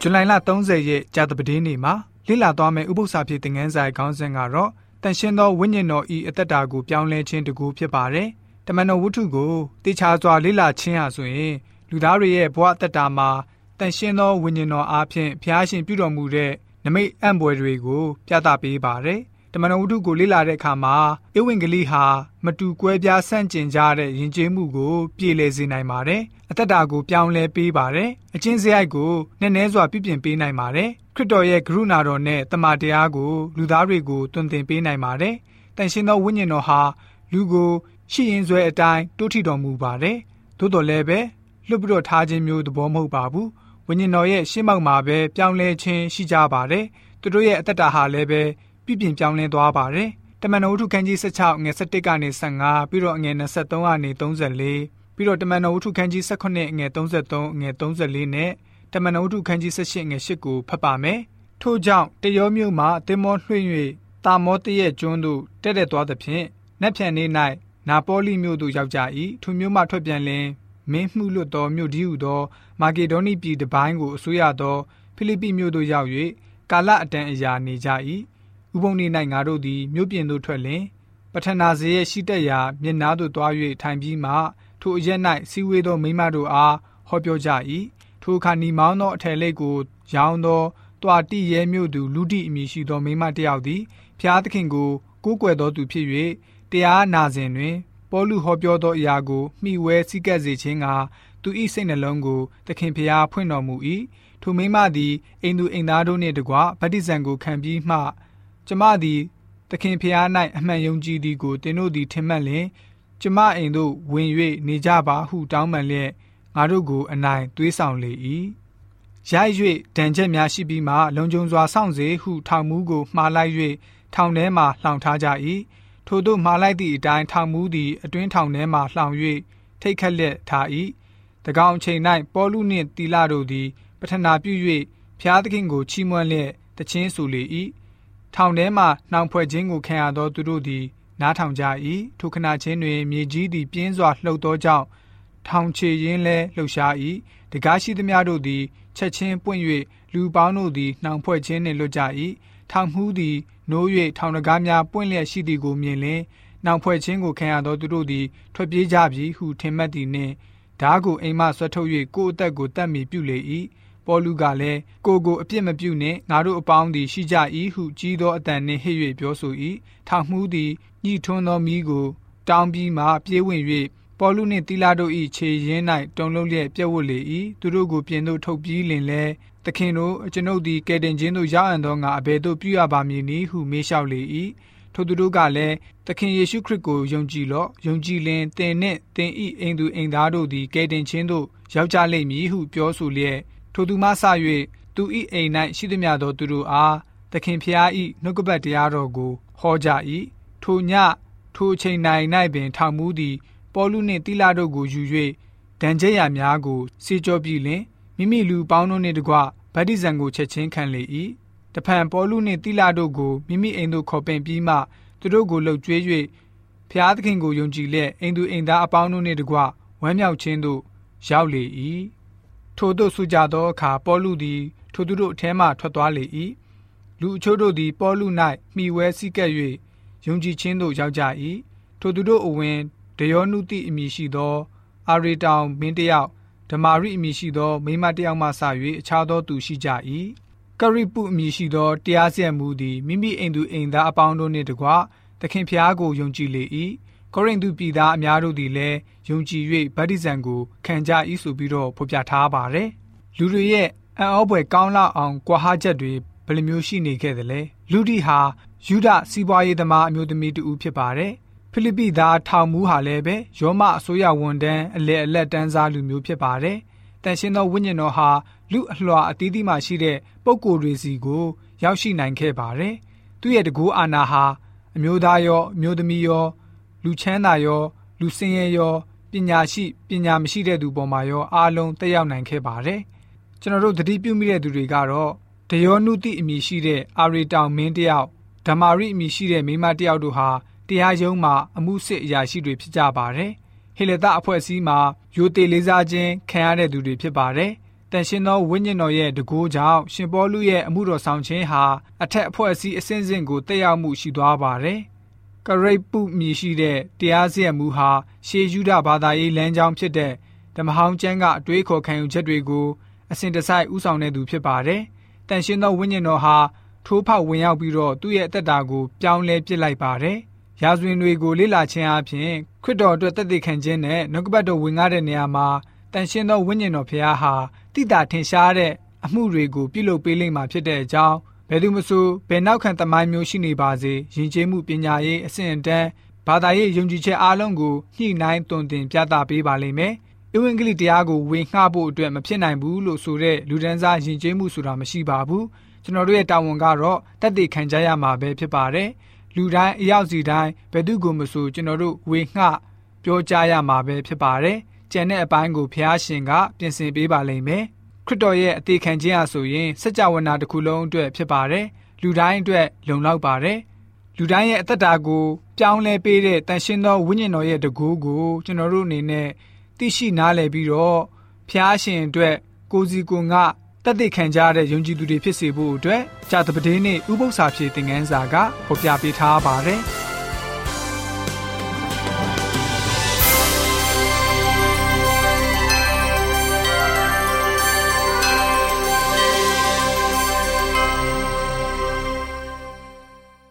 ဇူလိုင်လ30ရက်ကြာသပတေးနေ့မှာလေ့လာသွားမယ့်ဥပုသ္စာဖြစ်တဲ့ငန်းဆိုင်ခေါင်းစဉ်ကတော့တန်ရှင်းသောဝိညာဉ်တော်ဤအသက်တာကိုပြောင်းလဲခြင်းတကူဖြစ်ပါတယ်။တမန်တော်ဝတ္ထုကိုတေချာစွာလေ့လာခြင်းဟာဆိုရင်လူသားတွေရဲ့ဘဝအသက်တာမှာတန်ရှင်းသောဝိညာဉ်တော်အားဖြင့်ဘုရားရှင်ပြုတော်မူတဲ့နမိတ်အံ့ဘွယ်တွေကိုပြသပေးပါတယ်။ တမန်တော်ဝတ္ထုကိုလေ့လာတဲ့အခါမှာဧဝံဂေလိဟာမတူကွဲပြားဆန့်ကျင်ကြတဲ့ယဉ်ကျေးမှုကိုပြည်လည်စေနိုင်ပါတယ်။အသက်တာကိုပြောင်းလဲပေးပါတယ်။အချင်းစရိုက်ကိုနည်းနည်းစွာပြပြင်ပေးနိုင်ပါတယ်။ခရစ်တော်ရဲ့ကရုဏာတော်နဲ့တမန်တရားကိုလူသားတွေကိုတွင်တင်ပေးနိုင်ပါတယ်။တန်ရှင်သောဝိညာဉ်တော်ဟာလူကိုရှိရင်ဆွဲအတိုင်းတိုးထီတော်မူပါတယ်။သို့တော်လည်းပဲလွတ်ပြီးတော့ထားခြင်းမျိုးသဘောမဟုတ်ပါဘူး။ဝိညာဉ်တော်ရဲ့ရှင်းမောက်မှာပဲပြောင်းလဲခြင်းရှိကြပါတယ်။သူတို့ရဲ့အသက်တာဟာလည်းပဲ ပြပြင်ပြောင်းလဲသွားပါတယ်။တမန်တော်ဝတ္ထုခန်းကြီး16ငွေ17ကနေ15ပြီးတော့ငွေ23ကနေ34ပြီးတော့တမန်တော်ဝတ္ထုခန်းကြီး18ငွေ33ငွေ34နဲ့တမန်တော်ဝတ္ထုခန်းကြီး18ငွေ8ကိုဖတ်ပါမယ်။ထို့ကြောင့်တရောမြို့မှတင်မောလွှင့်၍တာမောတရဲ့ကျွန်းသို့တက်တက်သွားသဖြင့်နက်ဖြန်နေ၌နာပေါ်လီမြို့သို့ရောက်ကြ၏ထိုမြို့မှထွက်ပြန်လင်မင်းမှုလွတ်သောမြို့ဒီဟုသောမာကေဒေါနိပြည်တပိုင်းကိုအစိုးရသောဖိလိပ္ပိမြို့သို့ရောက်၍ကာလအတန်အရာနေကြ၏ ဥပုံနေ၌ငါတို့သည်မြို့ပြင်သို့ထွက်လင်ပထနာဇေရဲ့ရှိတက်ရာမျက်နားသို့သွား၍ထိုင်ပြီးမှထိုအရက်၌စီဝေးသောမိမတို့အားဟောပြောကြ၏ထိုအခါနီမောင်းသောအထည်လိပ်ကိုရောင်းသောတွာတိရဲမြို့သူလူတိအမည်ရှိသောမိမတယောက်သည်ဖျားသခင်ကိုကိုးကွယ်သောသူဖြစ်၍တရားနာစဉ်တွင်ပေါလုဟောပြောသောအရာကိုမှီဝဲစည်းကပ်စေခြင်းကသူ၏စိတ်နှလုံးကိုသခင်ဖျားဖွင့်တော်မူ၏ထိုမိမသည်အိမ်သူအိမ်သားတို့နှင့်တကွဗတ္တိဇံကိုခံပြီးမှ ကျမသည်သခင်ဖျား၌အမှန်ယုံကြည်သည်ကိုသင်တို့သည်ထင်မှတ်လျင်ကျမအိမ်သို့ဝင်၍နေကြပါဟုတောင်းပန်လျက်ငါတို့ကိုအနိုင်သွေးဆောင်လေ၏ရိုက်၍ဒဏ်ချက်များရှိပြီးမှလုံခြုံစွာစောင့်စေဟုထောင်မူးကိုမှားလိုက်၍ထောင်ထဲမှလှောင်ထားကြ၏ထို့သို့မှားလိုက်သည့်အတိုင်းထောင်မူးသည်အတွင်းထောင်ထဲမှလှောင်၍ထိတ်ခက်လက်ထား၏တကောင်အချိန်၌ပေါလုနှင့်တီလာတို့သည် ပထနာပြု၍ဖျားသခင်ကိုချီးမွမ်းလျက်တခြင်းဆိုလေ၏ ထောင်ထဲမှနှောင်ဖွဲ့ခြင်းကိုခံရသောသူတို့သည် နားထောင်ကြ၏ထိုခဏချင်းတွင် မြေကြီးသည်ပြင်းစွာလှုပ်သောကြောင့်ထောင်ချေရင်းလဲလှုပ်ရှား၏တကားရှိသမျှတို့သည်ချက်ချင်းပွင့်၍လူပေါင်းတို့သည်နှောင်ဖွဲ့ခြင်းနှင့်လွတ်ကြ၏ထောင်မှုသည်နိုး၍ထောင်တကားများပွင့်လျက်ရှိသည်ကိုမြင်လင်နှောင်ဖွဲ့ခြင်းကိုခံရသောသူတို့သည်ထွက်ပြေးကြပြီဟုထင်မှတ်သည်နှင့်ဓားကိုအိမ်မှဆွဲထုတ်၍ကိုယ်အသက်ကိုတတ်မီပြုလေ၏ ပေါလုကလည်းကိုကိုအပြစ်မပြုနှင့်ငါတို့အပေါင်းသည်ရှိကြ၏ဟုကြီးသောအတန်နှင့်ဟစ်၍ပြောဆို၏ထောင်မှုသည်ညှိထွန်းသောမိကို တောင်းပြီးမှပြေးဝင်၍ပေါလုနှင့်တီလာတို့၏ခြေရင်း၌တုံလုံးလျက်ပြက်ဝတ်လေ၏သူတို့ကိုပြင်သို့ထုတ်ပြီးလင်လဲသခင်တို့ကျွန်ုပ်သည်ကယ်တင်ခြင်းသို့ရောက်အံ့သောငါအဘယ်သို့ပြုရပါမည်နည်းဟုမေးလျှောက်လေ၏ထိုသူတို့ကလည်းသခင်ယေရှုခရစ်ကိုယုံကြည်လော့ယုံကြည်လင်သင်နှင့်သင်၏အိမ်သူအိမ်သားတို့သည်ကယ်တင်ခြင်းသို့ရောက်ကြလိမ့်မည်ဟုပြောဆိုလျက် ထိုသူမှဆ၍သူ၏အိမ်၌ရှိသမျှသောသူတို့အားသခင်ဖျား၏နှုတ်ကပတ်တရားတော်ကိုဟောကြ၏ထိုညထိုအချိန်၌၌ပင်ထောင်မူသည်ပေါလုနှင့်တိလာတို့ကိုယူ၍ဒဏ်ချက်ရများကိုစေကြောပြီးလင်မိမိလူပေါင်းတို့နှင့်တကွဗတ္တိဇံကိုချက်ချင်းခံလေ၏တဖန်ပေါလုနှင့်တိလာတို့ကိုမိမိအိမ်သို့ခေါ်ပင်ပြီးမှသူတို့ကိုလှုပ်ကြွေး၍ဖျားသခင်ကိုယုံကြည်လျက်အိမ်သူအိမ်သားအပေါင်းတို့နှင့်တကွဝမ်းမြောက်ခြင်းသို့ရောက်လေ၏ ထို့သို့ဆိုကြသောအခါပေါလုသည် ထိုသူတို့အထဲမှထွက်သွားလေ၏လူအချို့တို့သည်ပေါလု၌မှီဝဲစည်းကပ်၍ယုံကြည်ခြင်းသို့ရောက်ကြ၏ထိုသူတို့အဝင်ဒယောနုတိအမည်ရှိသော အာရီတောင်မင်းတယောက်ဓမာရိအမည်ရှိသော မိမတယောက်မှစ၍အခြားသောသူရှိကြ၏ကရိပုအမည်ရှိသောတရားစီရင်မှုသည်မိမိအိမ်သူအိမ်သားအပေါင်းတို့နှင့်တကွသခင်ဖျားကိုယုံကြည်လေ၏ ကောရိန္သုပြည်သားအများတို့သည်လည်းယုံကြည်၍ဗတ္တိဇံကိုခံကြ၏ဆိုပြီးတော့ဖော်ပြထားပါတယ်လူတွေရဲ့အံ့ဩဖွယ်ကောင်းလောက်အောင်ကြွားဟားချက်တွေဘယ်လိုမျိုးရှိနေခဲ့သလဲလူဒီဟာယူဒစီးပွားရေးသမားအမျိုးသမီးတူဖြစ်ပါတယ်ဖိလိပ္ပိသားထောင်မူးဟာလည်းပဲယောမအစိုးရဝန်တန်းအလေအလက်တန်းစားလူမျိုးဖြစ်ပါတယ်။တန်ရှင်းသောဝိညာဉ်တော်ဟာလူအလွှာအသီးသီးမှရှိတဲ့ပုံကိုယ်တွေစီကိုရောက်ရှိနိုင်ခဲ့ပါတယ်။သူ့ရဲ့တကူအာနာဟာအမျိုးသားရောအမျိုးသမီးရော လူချမ်းသာရောလူစင်ရဲရောပညာရှိပညာမရှိတဲ့သူပေါ်မှာရောအားလုံးတက်ရောက်နိုင်ခဲ့ပါတယ်။ကျွန်တော်တို့သတိပြုမိတဲ့သူတွေကတော့ဒယောနုတိအမည်ရှိတဲ့အာရီတောင်မင်းတယောက်ဓမ္မာရိအမည်ရှိတဲ့မိမတယောက်တို့ဟာတရားရုံးမှာအမှုစစ်အရာရှိတွေဖြစ်ကြပါတယ်။ဟေလသအဖွဲ့အစည်းမှာယိုတေလေးစားခြင်းခံရတဲ့သူတွေဖြစ်ပါတယ်။တန်ရှင်သောဝိညာဉ်တော်ရဲ့တကူကြောင့်ရှင်ပေါလုရဲ့အမှုတော်ဆောင်ခြင်းဟာအထက်အဖွဲ့အစည်းအစဉ်စဉ်ကိုတက်ရောက်မှုရှိသွားပါတယ်။ ကရိတ်ပုမြည်ရှိတဲ့တရားစီရင်မှုဟာရှေးယူဒဘာသာရေးလမ်းကြောင်းဖြစ်တဲ့ဓမ္မဟောင်းကျမ်းကအတွေးခေါ်ခံယူချက်တွေကိုအစဉ်တစိုက်ဥဆောင်တဲ့သူဖြစ်ပါတယ်။တန်ရှင်သောဝိညာဉ်တော်ဟာထိုးဖောက်ဝင်ရောက်ပြီးတော့သူ့ရဲ့အသက်တာကိုပြောင်းလဲပစ်လိုက်ပါတယ်။ရာဇဝင်တွေကိုလေ့လာခြင်းအပြင်ခရစ်တော်အတွက်တည်တည်ခံခြင်းနဲ့နှုတ်ကပတ်တော်ဝင်ကားတဲ့နေရာမှာတန်ရှင်းသောဝိညာဉ်တော်ဖခင်ဟာတိတာထင်ရှားတဲ့အမှုတွေကိုပြုလုပ်ပေးလိမ့်မှာဖြစ်တဲ့အကြောင်း ဘယ်သူမဆိုဘယ်နောက်ခံသမိုင်းမျိုးရှိနေပါစေယဉ်ကျေးမှုပညာရေးအဆင့်အတန်းဘာသာရေးယုံကြည်ချက်အားလုံးကိုညှိနှိုင်းတွင်တင်ပြသပေးပါလိမ့်မယ်။ဧဝံဂေလိတရားကိုဝေငှဖို့အတွက်မဖြစ်နိုင်ဘူးလို့ဆိုတဲ့လူဒန်းစားယဉ်ကျေးမှုဆိုတာမရှိပါဘူး။ကျွန်တော်တို့ရဲ့တာဝန်ကတော့တတ်သိခံကြရမှာပဲဖြစ်ပါတယ်။လူတိုင်းအရောက်စီတိုင်းဘယ်သူကိုမဆိုကျွန်တော်တို့ဝေငှပြောကြရမှာပဲဖြစ်ပါတယ်။ကျန်တဲ့အပိုင်းကိုဖျားရှင်ကပြင်ဆင်ပေးပါလိမ့်မယ်။ ခရစ်တော်ရဲ့အသေးခံခြင်းအဆိုရင်စัจ java နာတစ်ခုလုံးအတွက်ဖြစ်ပါတယ်။လူတိုင်းအတွက်လုံလောက်ပါတယ်။လူတိုင်းရဲ့အသက်တာကိုပြောင်းလဲပေးတဲ့တန်ရှင်းသောဝိညာဉ်တော်ရဲ့တကူကိုကျွန်တော်တို့အနေနဲ့သိရှိနားလည်ပြီးတော့ဖျားရှင်အတွက်ကိုစီကိုငါတတ်သိခံကြတဲ့ယုံကြည်သူတွေဖြစ်စေဖို့အတွက်ဂျာတပဒေးနဲ့ဥပု္ပ္ပစာဖြည့်သင်ခန်းစာကဖော်ပြပေးထားပါတယ်။